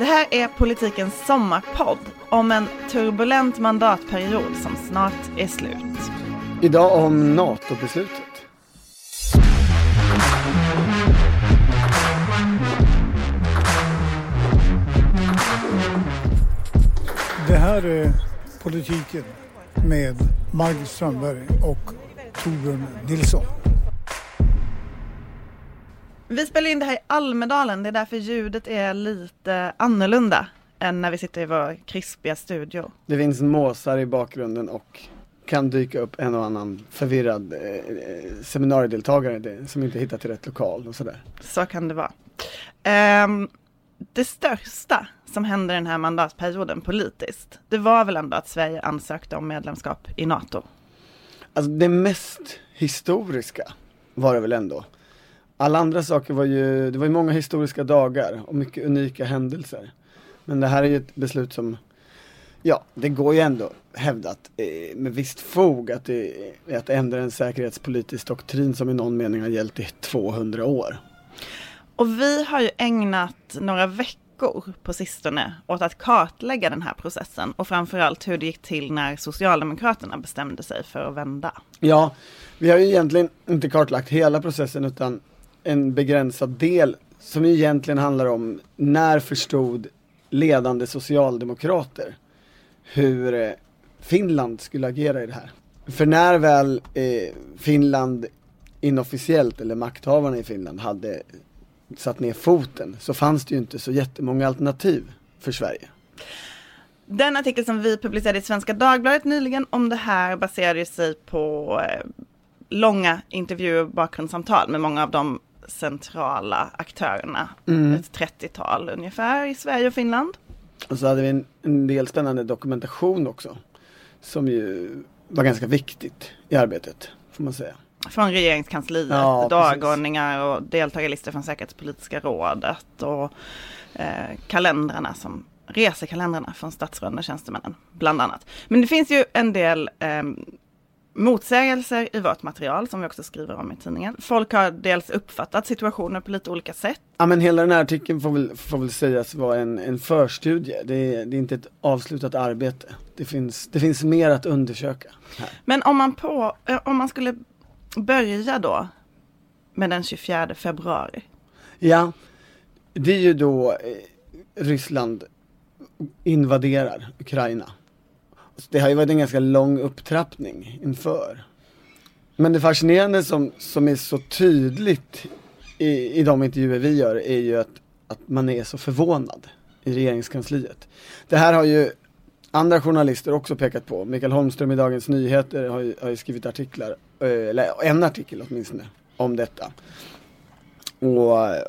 Det här är politikens sommarpodd om en turbulent mandatperiod som snart är slut. Idag om NATO-beslutet. Det här är politiken med Margit Strömberg och Torbjörn Nilsson. Vi spelar in det här i Almedalen, det är därför ljudet är lite annorlunda än när vi sitter i vår krispiga studio. Det finns måsar i bakgrunden och kan dyka upp en och annan förvirrad eh, seminariedeltagare det, som inte hittar till rätt lokal och sådär. Så kan det vara. Ehm, det största som hände den här mandatperioden politiskt, det var väl ändå att Sverige ansökte om medlemskap i NATO. Alltså det mest historiska var det väl ändå. Alla andra saker var ju, det var ju många historiska dagar och mycket unika händelser. Men det här är ju ett beslut som, ja, det går ju ändå hävdat eh, med visst fog att det att ändra en säkerhetspolitisk doktrin som i någon mening har gällt i 200 år. Och vi har ju ägnat några veckor på sistone åt att kartlägga den här processen och framförallt hur det gick till när Socialdemokraterna bestämde sig för att vända. Ja, vi har ju egentligen inte kartlagt hela processen utan en begränsad del som egentligen handlar om när förstod ledande socialdemokrater hur eh, Finland skulle agera i det här. För när väl eh, Finland inofficiellt, eller makthavarna i Finland, hade satt ner foten så fanns det ju inte så jättemånga alternativ för Sverige. Den artikel som vi publicerade i Svenska Dagbladet nyligen om det här baserade sig på eh, långa intervjuer och bakgrundssamtal med många av de centrala aktörerna. Mm. Ett 30-tal ungefär i Sverige och Finland. Och så hade vi en, en del spännande dokumentation också. Som ju var ganska viktigt i arbetet, får man säga. Från regeringskansliet, Ja, dagordningar och deltagarlistor från säkerhetspolitiska rådet och eh, kalendrarna som resekalendrarna från statsråden och tjänstemännen, bland annat. Men det finns ju en del eh, motsägelser i vårt material som vi också skriver om i tidningen. Folk har dels uppfattat situationer på lite olika sätt. Ja men hela den här artikeln får väl, får väl sägas vara en, en förstudie. Det är, det är inte ett avslutat arbete. Det finns, det finns mer att undersöka. Här. Men om man, på, eh, om man skulle börja då med den 24 februari. Ja, det är ju då eh, Ryssland invaderar Ukraina. Det har ju varit en ganska lång upptrappning inför. Men det fascinerande som, som är så tydligt i, i de intervjuer vi gör är ju att, att man är så förvånad i regeringskansliet. Det här har ju andra journalister också pekat på. Mikael Holmström i Dagens Nyheter har ju, har ju skrivit artiklar, eh, eller en artikel åtminstone, om detta. Och eh,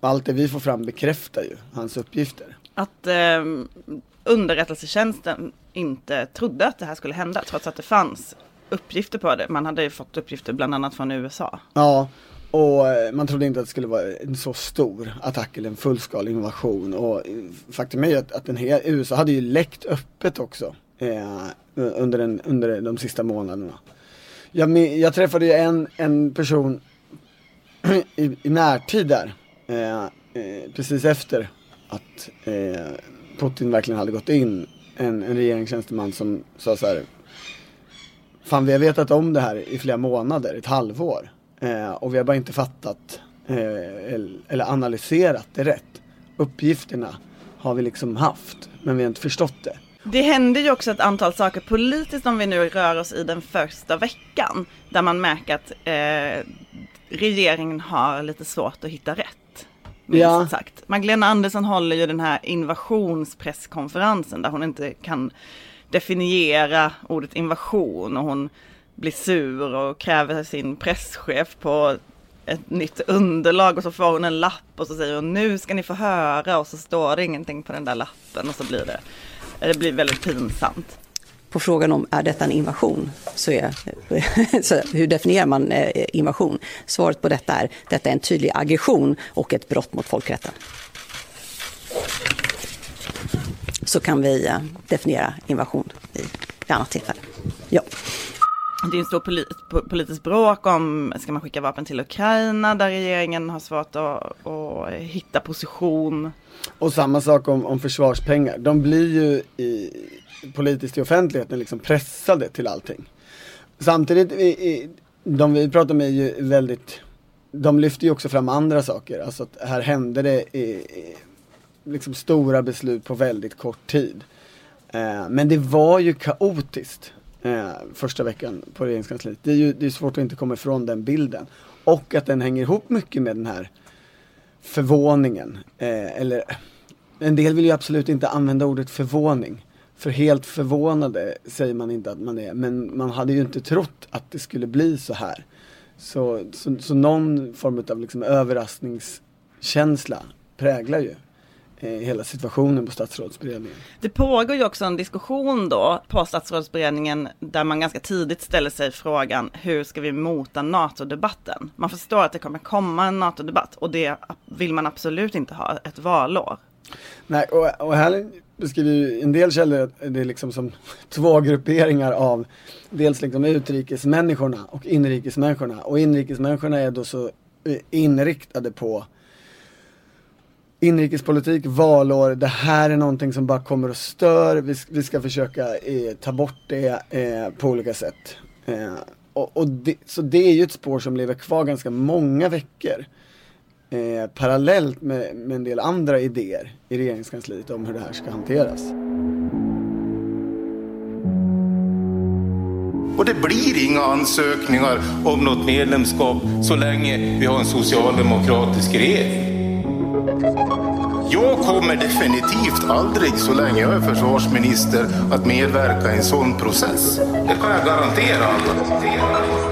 allt det vi får fram bekräftar ju hans uppgifter. Att eh, underrättelsetjänsten inte trodde att det här skulle hända trots att det fanns uppgifter på det. Man hade ju fått uppgifter bland annat från USA. Ja, och eh, man trodde inte att det skulle vara en så stor attack eller en fullskalig invasion. Och eh, faktum är ju att, att den här, USA hade ju läckt öppet också eh, under, den, under de sista månaderna. Jag, jag träffade ju en, en person i, i närtid där, eh, eh, precis efter att eh, Putin verkligen hade gått in. En, en regeringstjänsteman som sa så här, Fan vi har vetat om det här i flera månader, ett halvår. Eh, och vi har bara inte fattat eh, eller, analyserat det rätt. Uppgifterna har vi liksom haft, men vi har inte förstått det. Det hände ju också ett antal saker politiskt om vi nu rör oss i den första veckan. Där man märker att eh, regeringen har lite svårt att hitta rätt. Minst Ja. sagt. Magdalena Andersson håller ju den här invasionspresskonferensen där hon inte kan definiera ordet invasion och hon blir sur och kräver sin presschef på ett nytt underlag och så får hon en lapp och så säger hon nu ska ni få höra och så står det ingenting på den där lappen och så blir det, det blir väldigt pinsamt. På frågan om är detta en invasion, så är, så hur definierar man eh, invasion? Svaret på detta är detta är en tydlig aggression och ett brott mot folkrätten. Så kan vi eh, definiera invasion i ett annat tillfälle. Ja. det är en stor polit, politisk bråk om, ska man skicka vapen till Ukraina där regeringen har svårt att, att hitta position. Och samma sak om, om försvarspengar. De blir ju i, politiskt i offentligheten liksom pressade till allting. Samtidigt, i, de vi pratar med är ju väldigt, de lyfter ju också fram andra saker. Alltså att här hände det i, liksom stora beslut på väldigt kort tid. Eh, men det var ju kaotiskt eh, första veckan på regeringskansliet. Det är ju det är svårt att inte komma ifrån den bilden. Och att den hänger ihop mycket med den här förvåningen. Eh, eller en del vill ju absolut inte använda ordet förvåning. För helt förvånade säger man inte att man är, men man hade ju inte trott att det skulle bli så här. Så, så, så någon form av liksom överraskningskänsla präglar ju eh, hela situationen på statsrådsberedningen. Det pågår ju också en diskussion då på statsrådsberedningen där man ganska tidigt ställer sig frågan hur ska vi mota NATO-debatten? Man förstår att det kommer komma en NATO-debatt och det vill man absolut inte ha ett valår. Nej, och, och här beskriver ju en del källor det är liksom som två grupperingar av dels liksom utrikesmänniskorna och inrikesmänniskorna. Och inrikesmänniskorna är då så eh, inriktade på inrikespolitik, valår, det här är någonting som bara kommer och stör. Vi, vi ska försöka eh, ta bort det eh, på olika sätt. Eh, och, och det, så det är ju ett spår som lever kvar ganska många veckor. Eh, parallellt med, med en del andra idéer i regeringskansliet om hur det här ska hanteras. Och det blir inga ansökningar om något medlemskap så länge vi har en socialdemokratisk regering. Jag kommer definitivt aldrig, så länge jag är försvarsminister, att medverka i en sån process. Det kan jag garantera alla.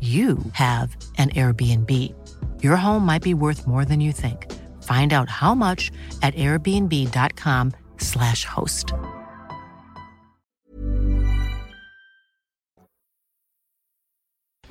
you have an Airbnb. Your home might be worth more than you think. Find out how much at airbnb.com slash host.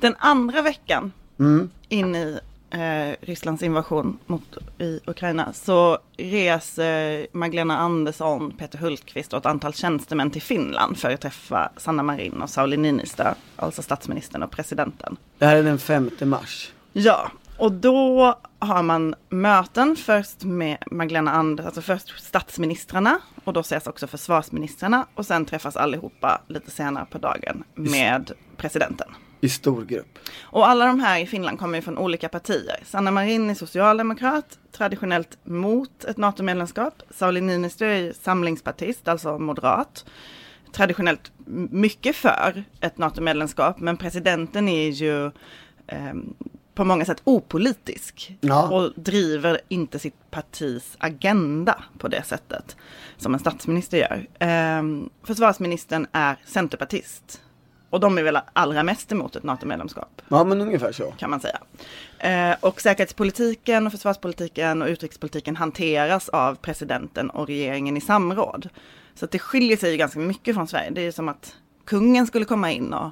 Den andra veckan Mm. in i eh, Rysslands invasion mot i Ukraina så reser Magdalena Andersson, Peter Hultqvist och ett antal tjänstemän till Finland för att träffa Sanna Marin och Sauli Niinistö, alltså statsministern och presidenten. Det här är den 5 mars. Ja, och då har man möten först med Magdalena Andersson, alltså först statsministrarna och då ses också försvarsministrarna och sen träffas allihopa lite senare på dagen med presidenten. I stor grupp. Och alla de här i Finland kommer ju från olika partier. Sanna Marin är socialdemokrat, traditionellt mot ett NATO-medlemskap. Sauli Niinistö är samlingspartist, alltså moderat. Traditionellt mycket för ett NATO-medlemskap, men presidenten är ju eh, på många sätt opolitisk. Ja. Och driver inte sitt partis agenda på det sättet som en statsminister gör. Eh, försvarsministern är centerpartist. Och de är väl allra mest emot ett NATO-medlemskap Ja men ungefär så. kan man säga. Eh, och säkerhetspolitiken, och försvarspolitiken och utrikespolitiken hanteras av presidenten och regeringen i samråd. Så det skiljer sig ganska mycket från Sverige. Det är som att kungen skulle komma in och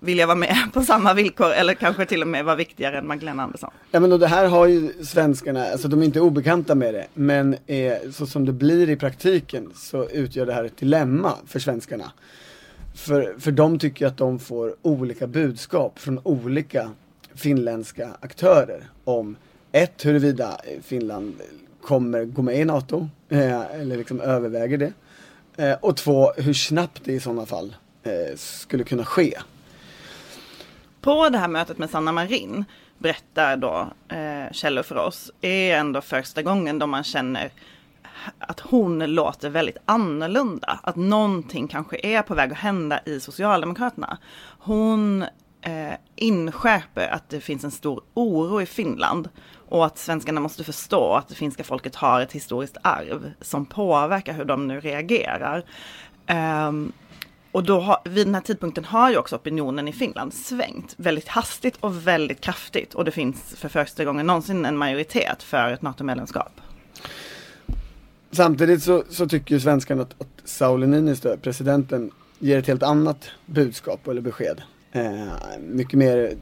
vilja vara med på samma villkor eller kanske till och med vara viktigare än Magdalena Andersson. Ja men och det här har ju svenskarna, alltså de är inte obekanta med det, men eh, så som det blir i praktiken så utgör det här ett dilemma för svenskarna. För, för de tycker att de får olika budskap från olika finländska aktörer om ett, huruvida Finland kommer gå med i NATO, eh, eller liksom överväger det. Eh, och två, hur snabbt det i sådana fall eh, skulle kunna ske. På det här mötet med Sanna Marin berättar då eh, källor för oss, är ändå första gången då man känner att hon låter väldigt annorlunda. Att någonting kanske är på väg att hända i Socialdemokraterna. Hon eh, inskärper att det finns en stor oro i Finland och att svenskarna måste förstå att det finska folket har ett historiskt arv som påverkar hur de nu reagerar. Um, och då har, vid den här tidpunkten har ju också opinionen i Finland svängt väldigt hastigt och väldigt kraftigt. Och det finns för första gången någonsin en majoritet för ett NATO-medlemskap. Samtidigt så, så tycker ju svenskarna att, att Sauli Niinistö, presidenten, ger ett helt annat budskap eller besked. Eh, mycket mer,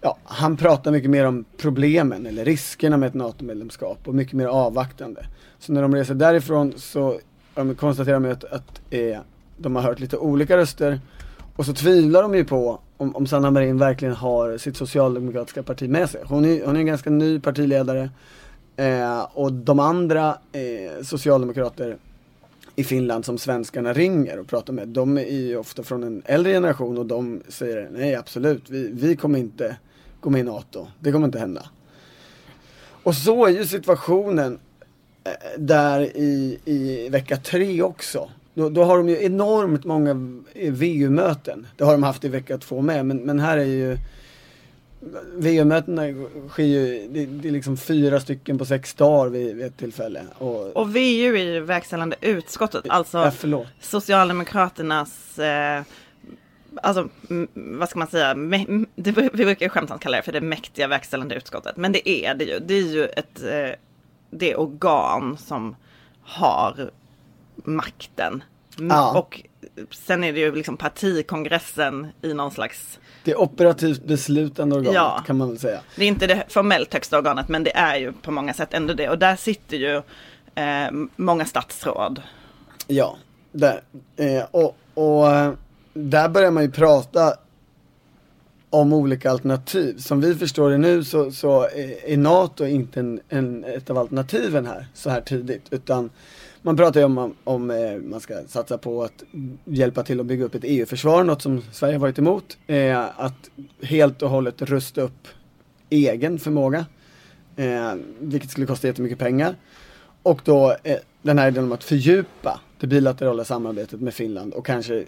ja, han pratar mycket mer om problemen eller riskerna med ett NATO-medlemskap och mycket mer avvaktande. Så när de reser därifrån så konstaterar de att, att eh, de har hört lite olika röster och så tvivlar de ju på om, om Sanna Marin verkligen har sitt socialdemokratiska parti med sig. Hon är, hon är en ganska ny partiledare eh, och de andra eh, socialdemokrater i Finland som svenskarna ringer och pratar med, de är ju ofta från en äldre generation och de säger nej absolut, vi, vi kommer inte gå med i NATO. Det kommer inte hända. Och så är ju situationen eh, där i, i vecka tre också. Då, då, har de ju enormt många VU-möten. Det har de haft i vecka två med, men, men här är ju VU-mötena sker ju, det, det, är liksom fyra stycken på sex dagar vid, vid ett tillfälle. Och, och VU är ju verkställande utskottet, alltså ja, Socialdemokraternas eh, Alltså, vad ska man säga, det, vi brukar skämtsamt kalla det för det mäktiga verkställande utskottet. Men det är det ju. Det är ju ett, eh, det organ som har makten. Ja. Och sen är det ju liksom partikongressen i någon slags det är operativt beslutande organet ja. kan man väl säga. Det är inte det formellt högsta organet men det är ju på många sätt ändå det. Och där sitter ju eh, många statsråd. Ja, där. Eh, och, och eh, där börjar man ju prata om olika alternativ. Som vi förstår det nu så, så är NATO inte en, en, ett av alternativen här så här tidigt. Utan man pratar ju om, om, om man ska satsa på att hjälpa till att bygga upp ett EU-försvar, något som Sverige varit emot. Eh, att helt och hållet rusta upp egen förmåga, eh, vilket skulle kosta jättemycket pengar. Och då eh, den här idén om att fördjupa det bilaterala samarbetet med Finland och kanske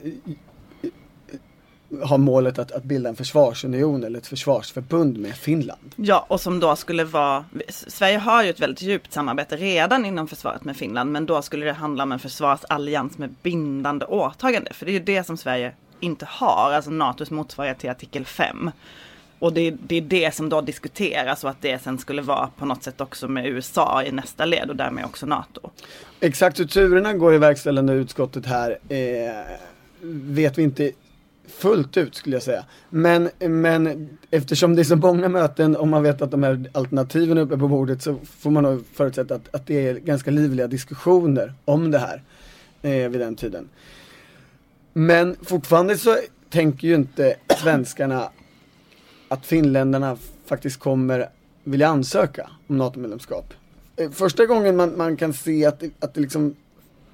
har målet att, att bilda en försvarsunion eller ett försvarsförbund med Finland. Ja, och som då skulle vara, Sverige har ju ett väldigt djupt samarbete redan inom försvaret med Finland, men då skulle det handla om en försvarsallians med bindande åtagande, för det är ju det som Sverige inte har, alltså NATOs motsvarighet till artikel 5. Och det, det, är det som då diskuteras och att det sen skulle vara på något sätt också med USA i nästa led och därmed också NATO. Exakt hur turerna går i verkställande utskottet här eh, vet vi inte fullt ut skulle jag säga. Men, men eftersom det är så många möten och man vet att de här alternativen är uppe på bordet så får man nog förutsätta att, att det är ganska livliga diskussioner om det här eh, vid den tiden. Men fortfarande så tänker ju inte svenskarna att finländarna faktiskt kommer vilja ansöka om NATO-medlemskap. Eh, första gången man, man kan se att, att det liksom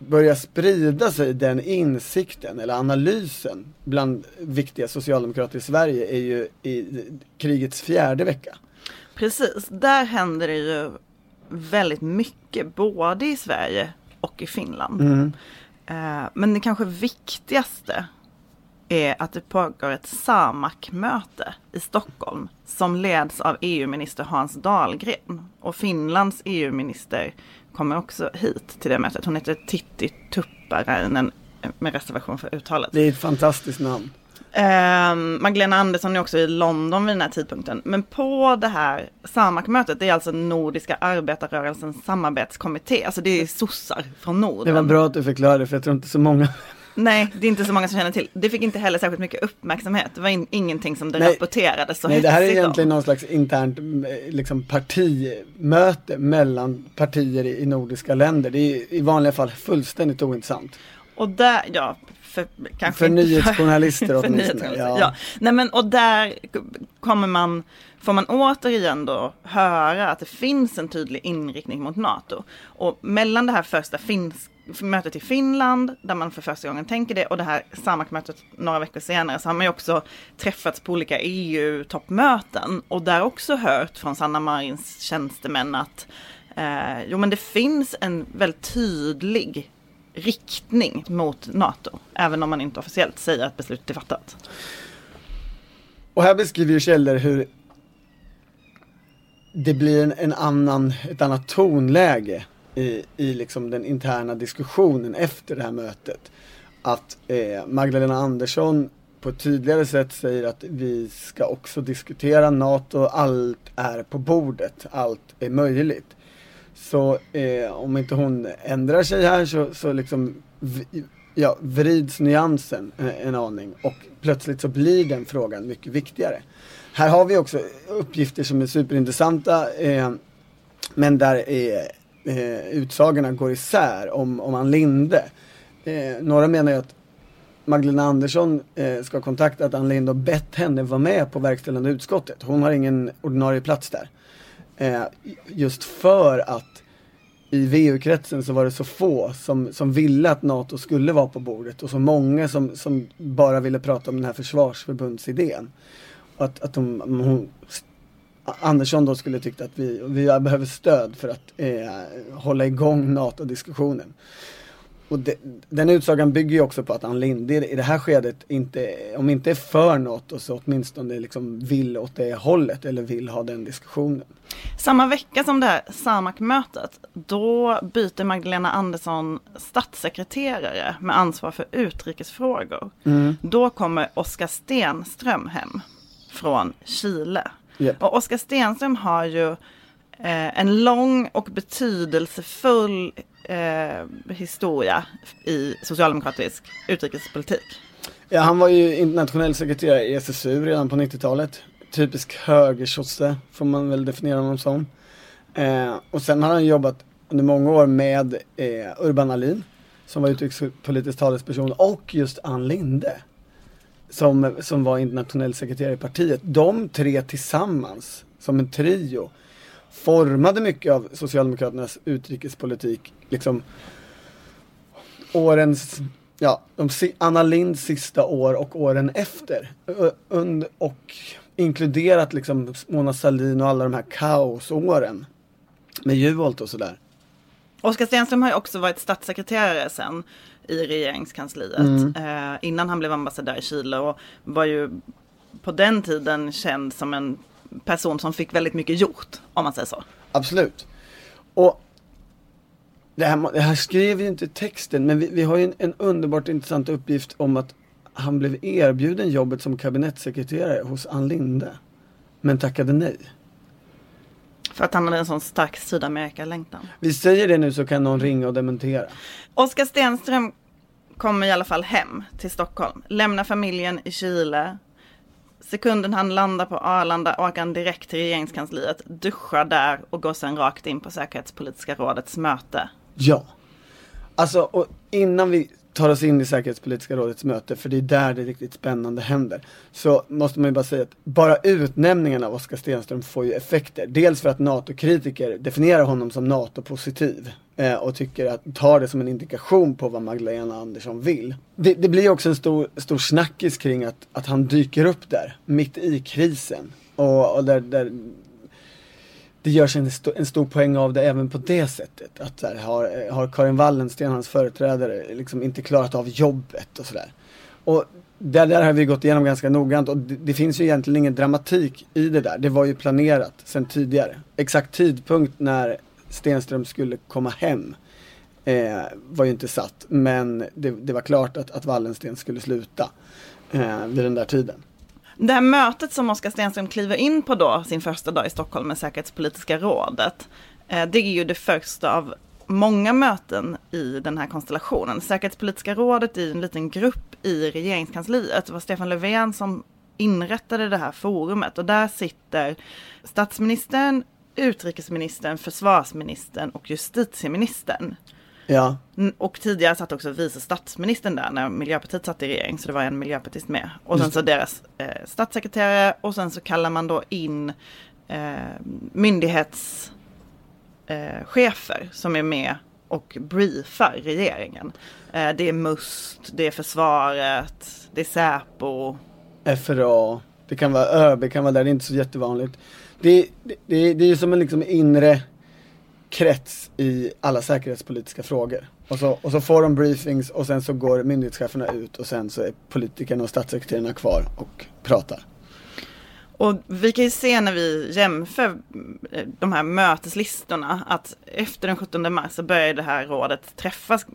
börjar sprida sig den insikten eller analysen bland viktiga socialdemokrater i Sverige är ju i krigets fjärde vecka. Precis, där händer det ju väldigt mycket både i Sverige och i Finland. Mm. Eh, men det kanske viktigaste är att det pågår ett SAMAK-möte i Stockholm som leds av EU-minister Hans Dahlgren. Och Finlands EU-minister kommer också hit till det mötet. Hon heter Titti Tupparainen med reservation för uttalet. Det är ett fantastiskt namn. Eh, Magdalena Andersson är också i London vid den här tidpunkten. Men på det här SAMAK-mötet, det är alltså Nordiska arbetarrörelsens samarbetskommitté. Alltså det är sossar från Norden. Det var bra att du förklarade för jag tror inte så många Nej, det är inte så många som känner till. Det fick inte heller särskilt mycket uppmärksamhet. Det var in, ingenting som det Nej. rapporterades så Nej, det här är egentligen om. någon slags internt liksom, partimöte mellan partier i, i nordiska länder. Det är i vanliga fall fullständigt ointressant. Och där, ja, för, kanske för nyhetsjournalister för åtminstone. Ja. ja. Nej men och där kommer man, får man återigen då höra att det finns en tydlig inriktning mot NATO. Och mellan det här första finska mötet i Finland, där man för första gången tänker det, och det här SAMAK-mötet några veckor senare, så har man ju också träffats på olika EU-toppmöten och där också hört från Sanna Marins tjänstemän att eh, jo men det finns en väldigt tydlig riktning mot NATO, även om man inte officiellt säger att beslutet är fattat. och här beskriver ju källor hur det blir en, en annan, ett annat tonläge i, i liksom den interna diskussionen efter det här mötet. Att eh, Magdalena Andersson på ett tydligare sätt säger att vi ska också diskutera NATO, allt är på bordet, allt är möjligt. Så eh, om inte hon ändrar sig här så, så liksom ja, vrids nyansen en, en aning och plötsligt så blir den frågan mycket viktigare. Här har vi också uppgifter som är superintressanta eh, men där eh, eh, utsagorna går isär om, om Ann Linde. Eh, några menar ju att Magdalena Andersson eh, ska ha kontaktat Ann Linde och bett henne vara med på verkställande utskottet. Hon har ingen ordinarie plats där. Eh, just för att i VU-kretsen så var det så få som, som ville att NATO skulle vara på bordet och så många som, som bara ville prata om den här försvarsförbundsidén. Att, att de, hon, Andersson då skulle tyckt att vi, vi behöver stöd för att eh, hålla igång NATO-diskussionen. Och det, den utsagan bygger ju också på att Ann Linde i det här skedet inte, om inte är för NATO så åtminstone liksom vill åt det hållet eller vill ha den diskussionen. Samma vecka som det här SAMAK-mötet, då byter Magdalena Andersson statssekreterare med ansvar för utrikesfrågor. Mm. Då kommer Oskar Stenström hem från Chile. Yep. Och Oskar Stenström har ju eh, en lång och betydelsefull eh, historia i socialdemokratisk utrikespolitik. Ja, han var ju internationell sekreterare i SSU redan på 90-talet. Typisk högersosse får man väl definiera honom som. Eh, och sen har han jobbat under många år med eh, Urban Ahlin som var utrikespolitisk talesperson och just Ann Linde som, som var internationell sekreterare i partiet. De tre tillsammans som en trio formade mycket av Socialdemokraternas utrikespolitik. Liksom årens, ja, de, Anna Linds sista år och åren efter. Und, och inkluderat liksom Mona Sahlin och alla de här kaosåren med Juholt och sådär. Oskar Stenström har ju också varit statssekreterare sen i regeringskansliet mm. eh, innan han blev ambassadör i Chile och var ju på den tiden känd som en person som fick väldigt mycket gjort, om man säger så. Absolut. Och det här, det här skrev ju inte texten, men vi, vi har ju en, en, underbart intressant uppgift om att han blev erbjuden jobbet som kabinettssekreterare hos Ann Linde, men tackade nej. För att han hade en sån stark Sydamerika-längtan. Vi säger det nu så kan någon ringa och dementera. Oskar Stenström kommer i alla fall hem till Stockholm, lämnar familjen i Chile, Sekunden han landar på Arlanda åker han direkt till regeringskansliet, duschar där och går sen rakt in på säkerhetspolitiska rådets möte. Ja. Alltså, och innan vi tar oss in i säkerhetspolitiska rådets möte, för det är där det riktigt spännande händer. Så måste man ju bara säga att bara utnämningen av Oskar Stenström får ju effekter. Dels för att NATO-kritiker definierar honom som NATO-positiv eh, och tycker att, tar det som en indikation på vad Magdalena Andersson vill. Det, det blir också en stor, stor snackis kring att, att han dyker upp där, mitt i krisen. Och, och där, där det görs en, st en stor poäng av det även på det sättet. Att så här, har, har Karin Wallensten, hans företrädare, liksom inte klarat av jobbet och sådär. Och det där har vi gått igenom ganska noggrant och det, det, finns ju egentligen ingen dramatik i det där. Det var ju planerat sedan tidigare. Exakt tidpunkt när Stenström skulle komma hem eh, var ju inte satt. Men det, det var klart att, att Wallensten skulle sluta eh, vid den där tiden. Det här mötet som Oskar Stenström kliver in på då, sin första dag i Stockholm med säkerhetspolitiska rådet, eh, det är ju det första av många möten i den här konstellationen. Säkerhetspolitiska rådet är en liten grupp i regeringskansliet. Det var Stefan Löfven som inrättade det här forumet och där sitter statsministern, utrikesministern, försvarsministern och justitieministern. Ja. Och tidigare satt också vice statsministern där när Miljöpartiet satt i regering, så det var en miljöpartist med. Och sen så deras eh, statssekreterare och sen så kallar man då in eh, myndighetschefer eh, som är med och briefar regeringen. Eh, det är MUST, det är försvaret, det är Säpo. FRA, det kan vara ÖB, det kan vara där, det är inte så jättevanligt. Det, det, det, det är som en liksom inre krets i alla säkerhetspolitiska frågor. Och så, och så får de briefings och sen så går myndighetscheferna ut och sen så är politikerna och statssekreterarna kvar och pratar. Och vi kan ju se när vi jämför eh, de här möteslistorna att efter den 17 mars så börjar det här rådet träffas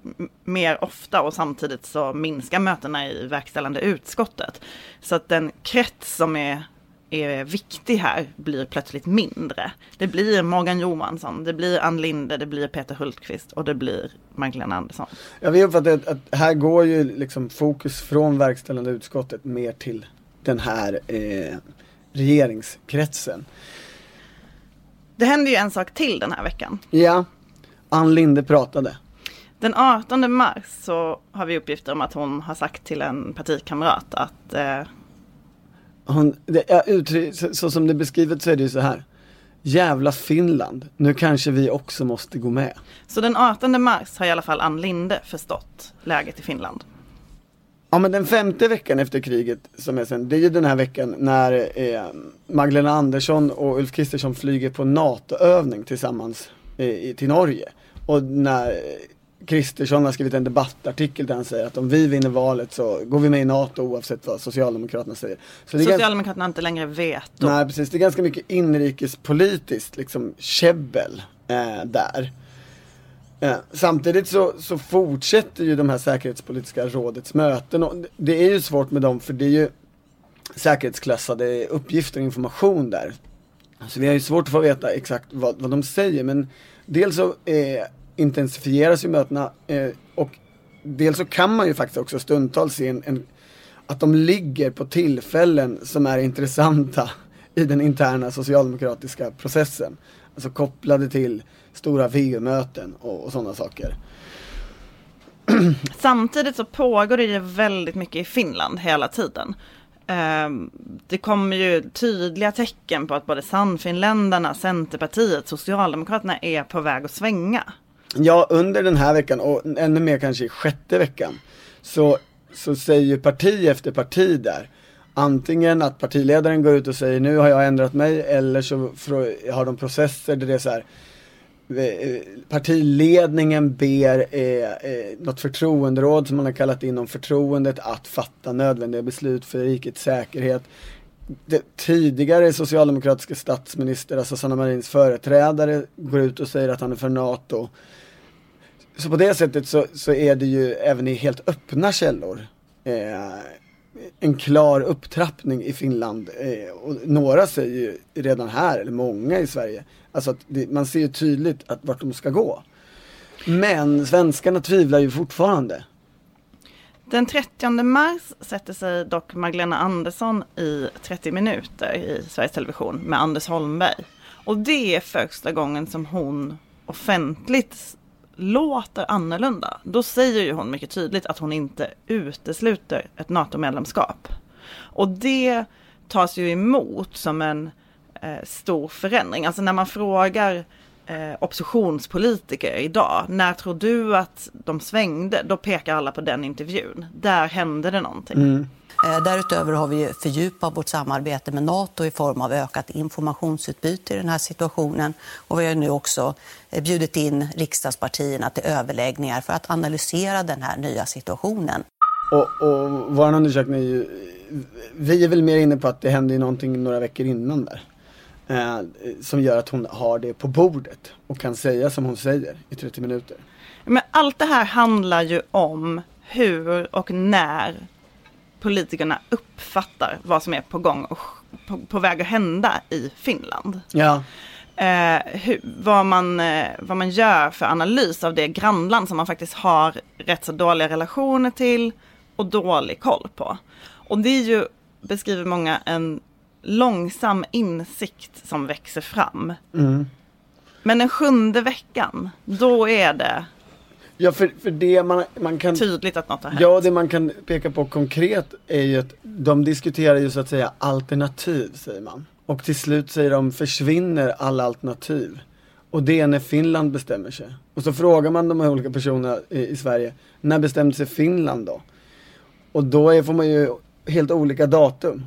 mer ofta och samtidigt så minskar mötena i verkställande utskottet. Så att den krets som är, är viktig här blir plötsligt mindre. Det blir Morgan Johansson, det blir Ann Linde, det blir Peter Hultqvist och det blir Magdalena Andersson. Ja, vi uppfattar att, att här går ju liksom fokus från verkställande utskottet mer till den här eh, regeringskretsen. Det händer ju en sak till den här veckan. Ja, Ann Linde pratade. Den 18 mars så har vi uppgifter om att hon har sagt till en partikamrat att eh, Hon, det, uttry- så, så som det är beskrivet så är det ju så här. Jävla Finland, nu kanske vi också måste gå med. Så den 18 mars har i alla fall Ann Linde förstått läget i Finland. Ja men den femte veckan efter kriget som är sen, det är ju den här veckan när eh, Magdalena Andersson och Ulf Kristersson flyger på NATO-övning tillsammans eh, till Norge. Och när Kristersson har skrivit en debattartikel där han säger att om vi vinner valet så går vi med i NATO oavsett vad Socialdemokraterna säger. Så är ganska, Socialdemokraterna har inte längre veto. nej precis, det är ganska mycket inrikespolitiskt liksom käbbel eh, där. Eh, samtidigt så, så fortsätter ju de här säkerhetspolitiska rådets möten och det är ju svårt med dem för det är ju säkerhetsklassade uppgifter och information där. Så vi har ju svårt att få veta exakt vad, vad de säger men dels så eh, intensifieras ju mötena eh, och dels så kan man ju faktiskt också stundtals se en, en, att de ligger på tillfällen som är intressanta i den interna socialdemokratiska processen. Alltså kopplade till stora VU-möten och, och sådana saker. Samtidigt så pågår det ju väldigt mycket i Finland hela tiden. Ehm, det kommer ju tydliga tecken på att både Sannfinländarna, Centerpartiet, Socialdemokraterna är på väg att svänga. Ja, under den här veckan och ännu mer kanske i sjätte veckan så, så säger ju parti efter parti där antingen att partiledaren går ut och säger nu har jag ändrat mig eller så har de processer där det är så här eh, eh, partiledningen ber eh, eh, något förtroenderåd som man har kallat in om förtroendet att fatta nödvändiga beslut för rikets säkerhet. Det, tidigare socialdemokratiska statsminister, alltså Sanna Marins företrädare, går ut och säger att han är för NATO. Så på det sättet så, så är det ju även i helt öppna källor eh, en klar upptrappning i Finland. Eh, och några säger ju redan här, eller många i Sverige, alltså att det, man ser ju tydligt att vart de ska gå. Men svenskarna tvivlar ju fortfarande. Den 30 mars sätter sig dock Magdalena Andersson i 30 minuter i Sveriges Television med Anders Holmberg. Och det är första gången som hon offentligt låter annorlunda. Då säger ju hon mycket tydligt att hon inte utesluter ett NATO-medlemskap. Och det tas ju emot som en eh, stor förändring. Alltså när man frågar eh, oppositionspolitiker idag, när tror du att de svängde? Då pekar alla på den intervjun. Där hände det någonting. Mm. Därutöver har vi fördjupat vårt samarbete med Nato i form av ökat informationsutbyte i den här situationen. Och vi har nu också eh, bjudit in riksdagspartierna till överläggningar för att analysera den här nya situationen. Och, och vår undersökning är ju, vi är väl mer inne på att det hände någonting några veckor innan där. Eh, som gör att hon har det på bordet och kan säga som hon säger i 30 minuter. Men allt det här handlar ju om hur och när politikerna uppfattar vad som är på gång och på, på väg att hända i Finland. Ja, Eh, hur, vad, man, eh, vad man gör för analys av det grannland som man faktiskt har rätt så dåliga relationer till och dålig koll på. Och det är ju, beskriver många, en långsam insikt som växer fram. Men den sjunde veckan, då är det ja för, för det man, man kan tydligt att något har hänt. Ja, det man kan peka på konkret är ju att de diskuterar ju så att säga alternativ, säger man. Och till slut säger de, försvinner alla alternativ? Och det är när Finland bestämmer sig. Och så frågar man de här olika personerna i, i Sverige, när bestämde sig Finland då? Och då är, får man ju helt olika datum.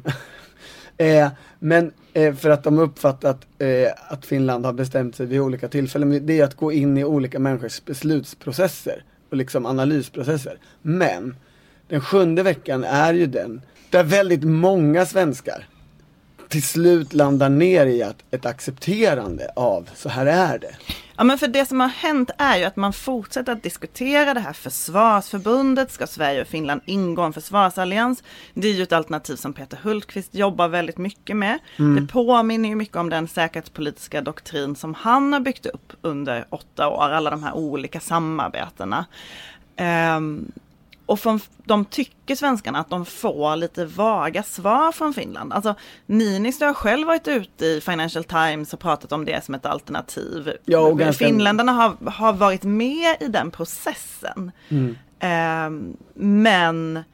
eh, men eh, för att de uppfattat eh, att Finland har bestämt sig vid olika tillfällen, det är att gå in i olika människors beslutsprocesser och liksom analysprocesser. Men den sjunde veckan är ju den där väldigt många svenskar till slut landar ner i att ett accepterande av så här är det. Ja men för det som har hänt är ju att man fortsätter att diskutera det här försvarsförbundet. Ska Sverige och Finland ingå en försvarsallians? Det är ju ett alternativ som Peter Hultqvist jobbar väldigt mycket med. Mm. Det påminner ju mycket om den säkerhetspolitiska doktrin som han har byggt upp under åtta år, alla de här olika samarbetena. Um, och från, de tycker svenskarna att de får lite vaga svar från Finland. Alltså Niinistö har själv varit ute i Financial Times och pratat om det som ett alternativ. Ja, ganska... Finländarna har, har varit med i den processen. Mm. Eh, men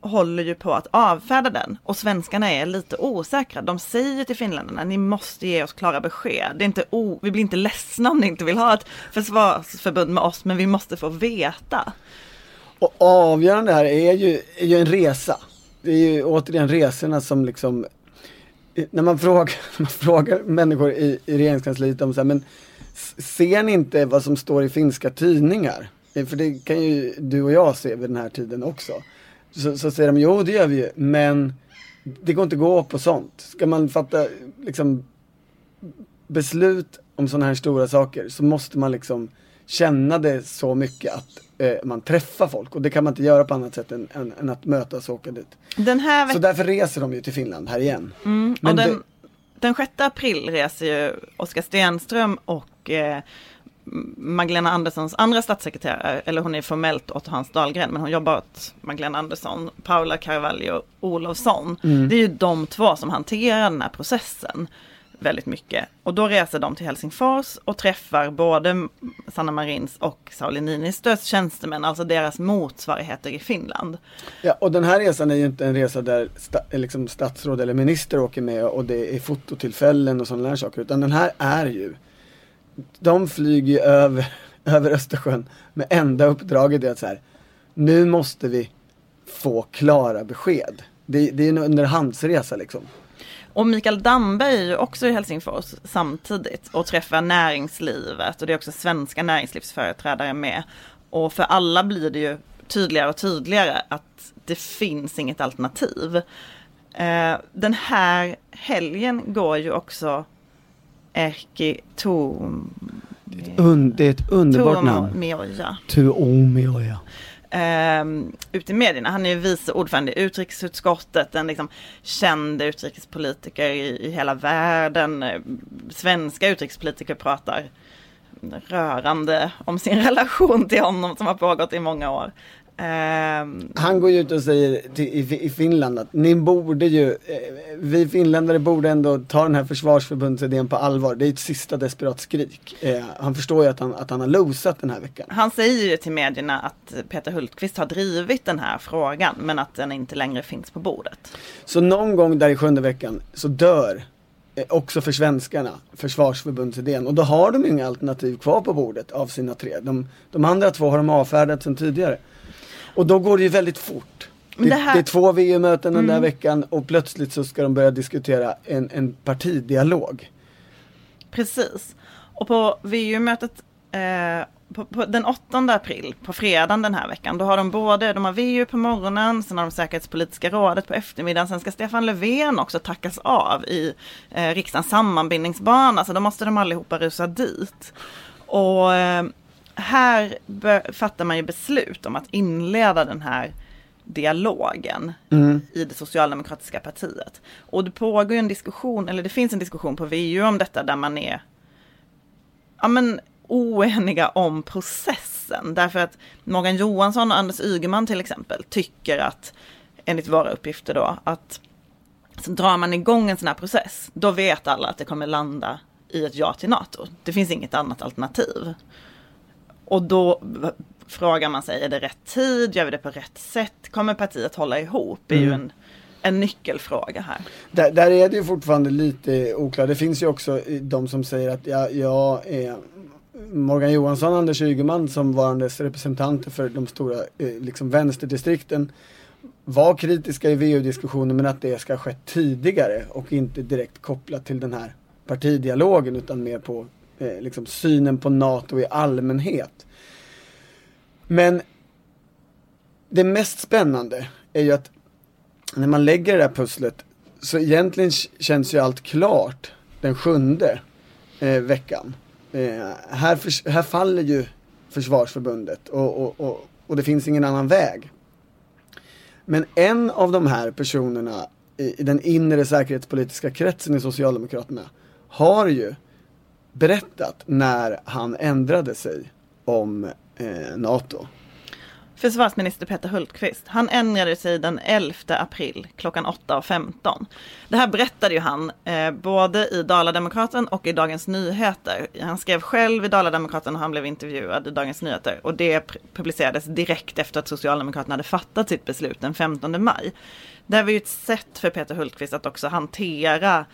håller ju på att avfärda den och svenskarna är lite osäkra. De säger till finländarna, ni måste ge oss klara besked. Det är inte o vi blir inte ledsna om ni inte vill ha ett försvarsförbund med oss, men vi måste få veta. Och avgörande här är ju, är ju en resa. Det är ju återigen resorna som liksom när man frågar, man frågar människor i, i regeringskansliet om så här, men ser ni inte vad som står i finska tidningar? Eh, för det kan ju du och jag se vid den här tiden också. Så, så säger de, jo det gör vi ju, men det går inte att gå på sånt. Ska man fatta liksom beslut om sådana här stora saker så måste man liksom känna det så mycket att eh, man träffar folk och det kan man inte göra på annat sätt än, än, än att mötas och åka dit. Den här så därför reser de ju till Finland här igen. Mm, Men den, det... den 6 april reser ju Oskar Stenström och eh, Magdalena Anderssons andra statssekreterare, eller hon är formellt åt Hans Dahlgren, men hon jobbar åt Magdalena Andersson, Paula Carvalho Olofsson. Mm. Det är ju de två som hanterar den här processen väldigt mycket. Och då reser de till Helsingfors och träffar både Sanna Marins och Sauli Niinistös tjänstemän, alltså deras motsvarigheter i Finland. Ja, och den här resan är ju inte en resa där sta, liksom statsråd eller minister åker med och det är fototillfällen och sådana där saker, utan den här är ju de flyger över, över Östersjön med enda uppdraget är att så här, nu måste vi få klara besked. Det, det är en underhandsresa liksom. Och Mikael Damberg är ju också i Helsingfors samtidigt och träffar näringslivet och det är också svenska näringslivsföreträdare med. Och för alla blir det ju tydligare och tydligare att det finns inget alternativ. Eh, den här helgen går ju också Erkki Tuom... Det är ett underbart namn. Tuomioja. Tuomioja Ehm, ute i medierna. Han är ju vice ordförande i utrikesutskottet, en liksom känd utrikespolitiker i, i hela världen. Svenska utrikespolitiker pratar rörande om sin relation till honom som har pågått i många år. Um, han går ju ut och säger till, i, i, Finland att ni borde ju, eh, vi finländare borde ändå ta den här försvarsförbundsidén på allvar. Det är ett sista desperat skrik. Eh, han förstår ju att han, att han har losat den här veckan. Han säger ju till medierna att Peter Hultqvist har drivit den här frågan men att den inte längre finns på bordet. Så någon gång där i sjunde veckan så dör eh, också för svenskarna, försvarsförbundsidén. Och då har de inga alternativ kvar på bordet av sina tre. De, de andra två har de avfärdat sedan tidigare. Och då går det ju väldigt fort. Det, det, det, är två VU-möten den mm. där veckan och plötsligt så ska de börja diskutera en, en partidialog. Precis. Och på VU-mötet eh, på, på den 8 april, på fredagen den här veckan, då har de både, de har VU på morgonen, sen har de säkerhetspolitiska rådet på eftermiddagen, sen ska Stefan Löfven också tackas av i eh, riksdagens sammanbindningsbana, så då måste de allihopa rusa dit. Och eh, här fattar man ju beslut om att inleda den här dialogen mm. i det socialdemokratiska partiet. Och det pågår en diskussion, eller det finns en diskussion på VU om detta där man är ja, men, oeniga om processen. Därför att Morgan Johansson och Anders Ygeman till exempel tycker att, enligt våra uppgifter då, att så drar man igång en sån här process, då vet alla att det kommer landa i ett ja till NATO. Det finns inget annat alternativ. Och då frågar man sig, är det rätt tid? Gör vi det på rätt sätt? Kommer partiet hålla ihop? Det är mm. ju en, en nyckelfråga här. Där, där, är det ju fortfarande lite oklart. Det finns ju också de som säger att jag, jag är Morgan Johansson och Anders Ygeman som varandes representanter för de stora eh, liksom vänsterdistrikten var kritiska i VU-diskussionen men att det ska ske tidigare och inte direkt kopplat till den här partidialogen utan mer på eh, liksom synen på NATO i allmänhet. Men det mest spännande är ju att när man lägger det där pusslet så egentligen känns ju allt klart den sjunde eh, veckan. Eh, här, för, här faller ju försvarsförbundet och, och, och, och det finns ingen annan väg. Men en av de här personerna i, i den inre säkerhetspolitiska kretsen i Socialdemokraterna har ju berättat när han ändrade sig om eh, NATO. Försvarsminister Peter Hultqvist, han ändrade sig den 11 april klockan 8.15. Det här berättade ju han eh, både i Dalademokraten och i Dagens Nyheter. Han skrev själv i Dalademokraten och han blev intervjuad i Dagens Nyheter. Och det publicerades direkt efter att Socialdemokraterna hade fattat sitt beslut den 15 maj. Det här var ju ett sätt för Peter Hultqvist att också hantera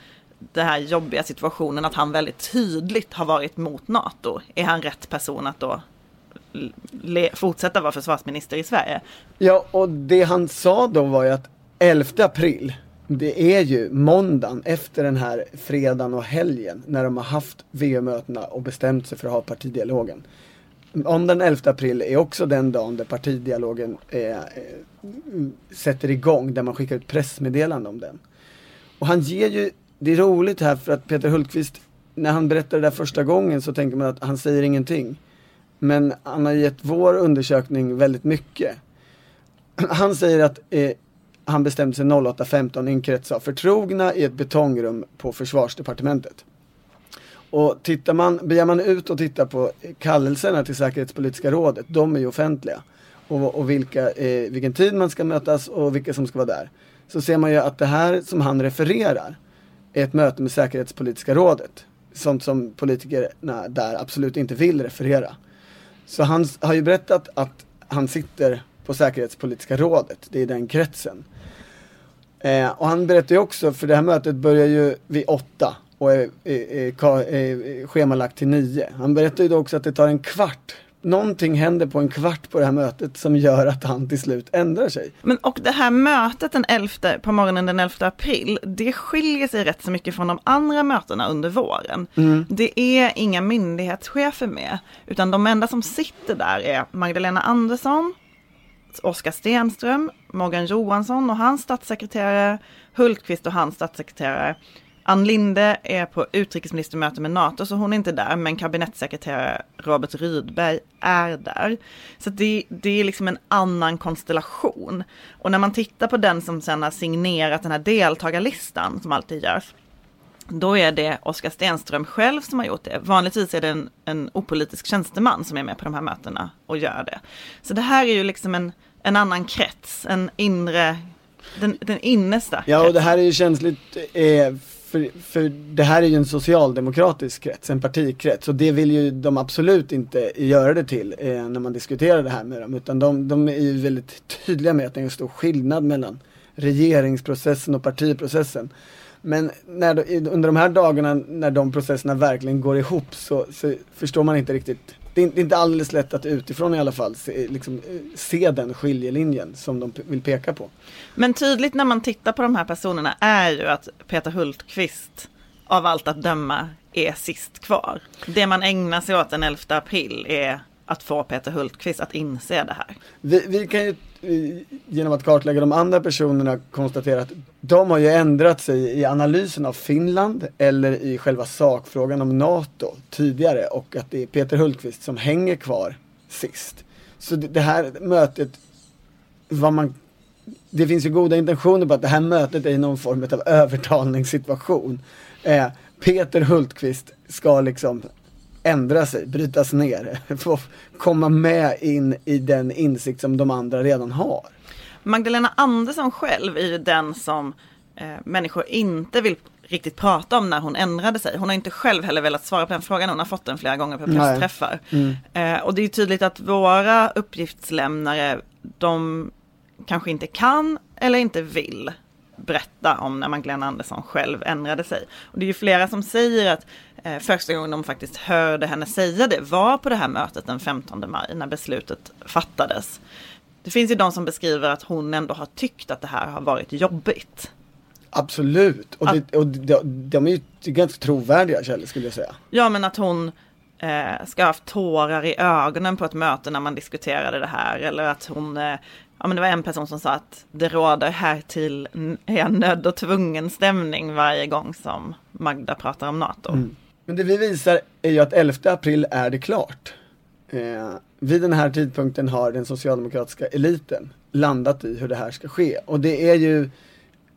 den här jobbiga situationen att han väldigt tydligt har varit mot NATO. Är han rätt person att då fortsätta vara försvarsminister i Sverige? Ja, och det han sa då var ju att 11 april, det är ju måndagen efter den här fredagen och helgen när de har haft VU-mötena och bestämt sig för att ha partidialogen. Om den 11 april är också den dagen där partidialogen eh, eh, sätter igång, där man skickar ut pressmeddelande om den. Och han ger ju, det är roligt här för att Peter Hultqvist, när han berättar det där första gången så tänker man att han säger ingenting. Men han har gett vår undersökning väldigt mycket. Han säger att eh, han bestämde sig 08.15 i en krets av förtrogna i ett betongrum på försvarsdepartementet. Och tittar man, begär man ut och tittar på kallelserna till säkerhetspolitiska rådet, de är ju offentliga. Och, och vilka, eh, vilken tid man ska mötas och vilka som ska vara där. Så ser man ju att det här som han refererar ett möte med säkerhetspolitiska rådet. Sånt som politikerna där absolut inte vill referera. Så han har ju berättat att han sitter på säkerhetspolitiska rådet, det är den kretsen. Eh, och han berättar ju också, för det här mötet börjar ju vid åtta och är, är, är, är schemalagt till nio. Han berättar ju då också att det tar en kvart någonting händer på en kvart på det här mötet som gör att han till slut ändrar sig. Men och det här mötet den 11, på morgonen den 11 april, det skiljer sig rätt så mycket från de andra mötena under våren. Mm. Det är inga myndighetschefer med, utan de enda som sitter där är Magdalena Andersson, Oskar Stenström, Morgan Johansson och hans statssekreterare, Hultqvist och hans statssekreterare Ann Linde är på utrikesministermöte med NATO så hon är inte där men kabinettssekreterare Robert Rydberg är där. Så det, det är liksom en annan konstellation. Och när man tittar på den som sen har signerat den här deltagarlistan som alltid görs. Då är det Oskar Stenström själv som har gjort det. Vanligtvis är det en, en opolitisk tjänsteman som är med på de här mötena och gör det. Så det här är ju liksom en, en annan krets, en inre den, den innersta. Ja, och det här är ju känsligt eh, för, för det här är ju en socialdemokratisk krets, en partikrets och det vill ju de absolut inte göra det till eh, när man diskuterar det här med dem. Utan de, de är ju väldigt tydliga med att det är en stor skillnad mellan regeringsprocessen och partiprocessen. Men när, under de här dagarna när de processerna verkligen går ihop så, så förstår man inte riktigt det är, inte alldeles lätt att utifrån i alla fall se, liksom, se den skiljelinjen som de vill peka på. Men tydligt när man tittar på de här personerna är ju att Peter Hultqvist av allt att döma är sist kvar. Det man ägnar sig åt den 11 april är att få Peter Hultqvist att inse det här. Vi, vi kan ju genom att kartlägga de andra personerna konstatera att de har ju ändrat sig i analysen av Finland eller i själva sakfrågan om NATO tidigare och att det är Peter Hultqvist som hänger kvar sist. Så det, det här mötet, vad man det finns ju goda intentioner på att det här mötet är någon form av övertalningssituation. Eh, Peter Hultqvist ska liksom ändra sig, brytas ner, få komma med in i den insikt som de andra redan har. Magdalena Andersson själv är ju den som eh, människor inte vill riktigt prata om när hon ändrade sig. Hon har inte själv heller velat svara på den frågan, hon har fått den flera gånger på pressträffar. Mm. Eh, och det är tydligt att våra uppgiftslämnare, de kanske inte kan eller inte vill berätta om när Magdalena Andersson själv ändrade sig. Och det är ju flera som säger att eh, första gången de faktiskt hörde henne säga det var på det här mötet den 15 maj när beslutet fattades. Det finns ju de som beskriver att hon ändå har tyckt att det här har varit jobbigt. Absolut, och, det, och de, de är ju ganska trovärdiga källor skulle jag säga. Ja, men att hon eh, ska ha haft tårar i ögonen på ett möte när man diskuterade det här eller att hon eh, ja men det var en person som sa att det råder här till är nödd och tvungen stämning varje gång som Magda pratar om NATO. Mm. Men det vi visar är ju att 11 april är det klart. Eh, vid den här tidpunkten har den socialdemokratiska eliten landat i hur det här ska ske. Och det är ju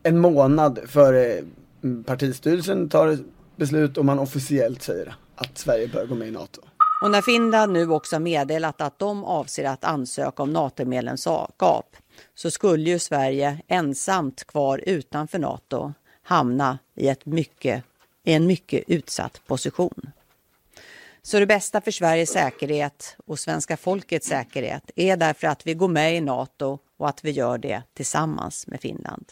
en månad före mm, partistyrelsen tar beslut och man officiellt säger att Sverige bör gå med i NATO. Och när Finland nu också meddelat att de avser att ansöka om NATO-medlemskap så skulle ju Sverige ensamt kvar utanför NATO hamna i, ett mycket, i en mycket utsatt position. Så det bästa för Sveriges säkerhet och svenska folkets säkerhet är därför att vi går med i NATO och att vi gör det tillsammans med Finland.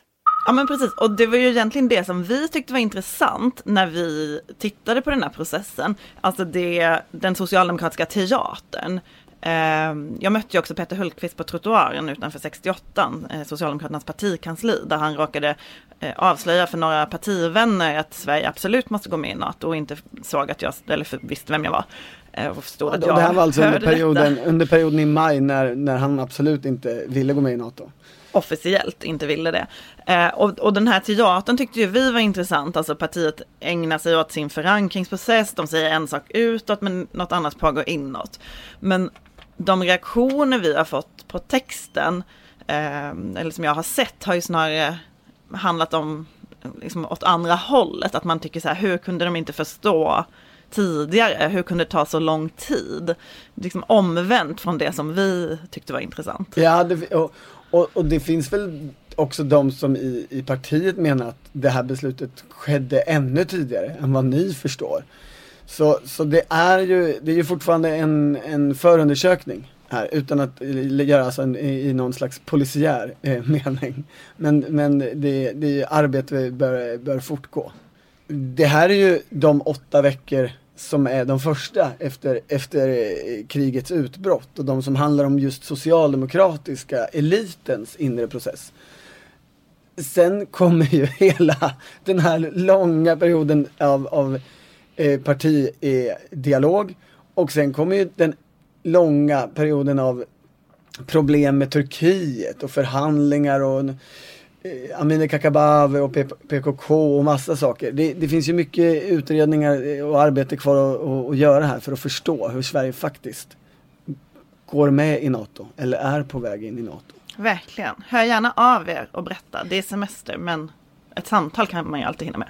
Ja men precis, och det var ju egentligen det som vi tyckte var intressant när vi tittade på den här processen. Alltså det, den socialdemokratiska teatern. Ehm, jag mötte ju också Peter Hultqvist på trottoaren utanför 68, eh, Socialdemokraternas partikansli, där han råkade eh, avslöja för några partivänner att Sverige absolut måste gå med i NATO och inte såg att jag, eller visste vem jag var. Eh, och förstod ja, att jag det här var alltså under perioden, under perioden i maj när, när han absolut inte ville gå med i NATO? officiellt inte ville det. Eh, och, och, den här teatern tyckte ju vi var intressant, alltså partiet ägnar sig åt sin förankringsprocess, de säger en sak utåt men något annat pågår inåt. Men de reaktioner vi har fått på texten, eh, eller som jag har sett, har ju snarare handlat om liksom åt andra hållet, att man tycker så här, hur kunde de inte förstå tidigare? Hur kunde det ta så lång tid? Liksom omvänt från det som vi tyckte var intressant. Ja, det, och, och, och, det finns väl också de som i, i partiet menar att det här beslutet skedde ännu tidigare än vad ni förstår. Så, så det är ju, det är ju fortfarande en, en förundersökning här utan att göra alltså en, i någon slags polisiär eh, mening. Men, men det, det arbete bör, bör fortgå. Det här är ju de åtta veckor som är de första efter, efter eh, krigets utbrott och de som handlar om just socialdemokratiska elitens inre process. Sen kommer ju hela den här långa perioden av, av eh, partidialog och sen kommer ju den långa perioden av problem med Turkiet och förhandlingar och eh, Amineh Kakabaveh och PKK och massa saker. Det, det, finns ju mycket utredningar eh, och arbete kvar att, att göra här för att förstå hur Sverige faktiskt går med i NATO eller är på väg in i NATO. Verkligen. Hör gärna av er och berätta. Det är semester men ett samtal kan man ju alltid hinna med.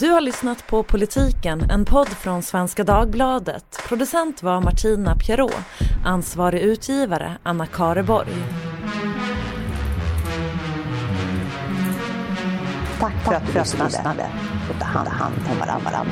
Du har lyssnat på Politiken, en podd från Svenska Dagbladet. Producent var Martina Pierrot, ansvarig utgivare Anna Kareborg. Tack för att du lyssnade och ta hand om varandra.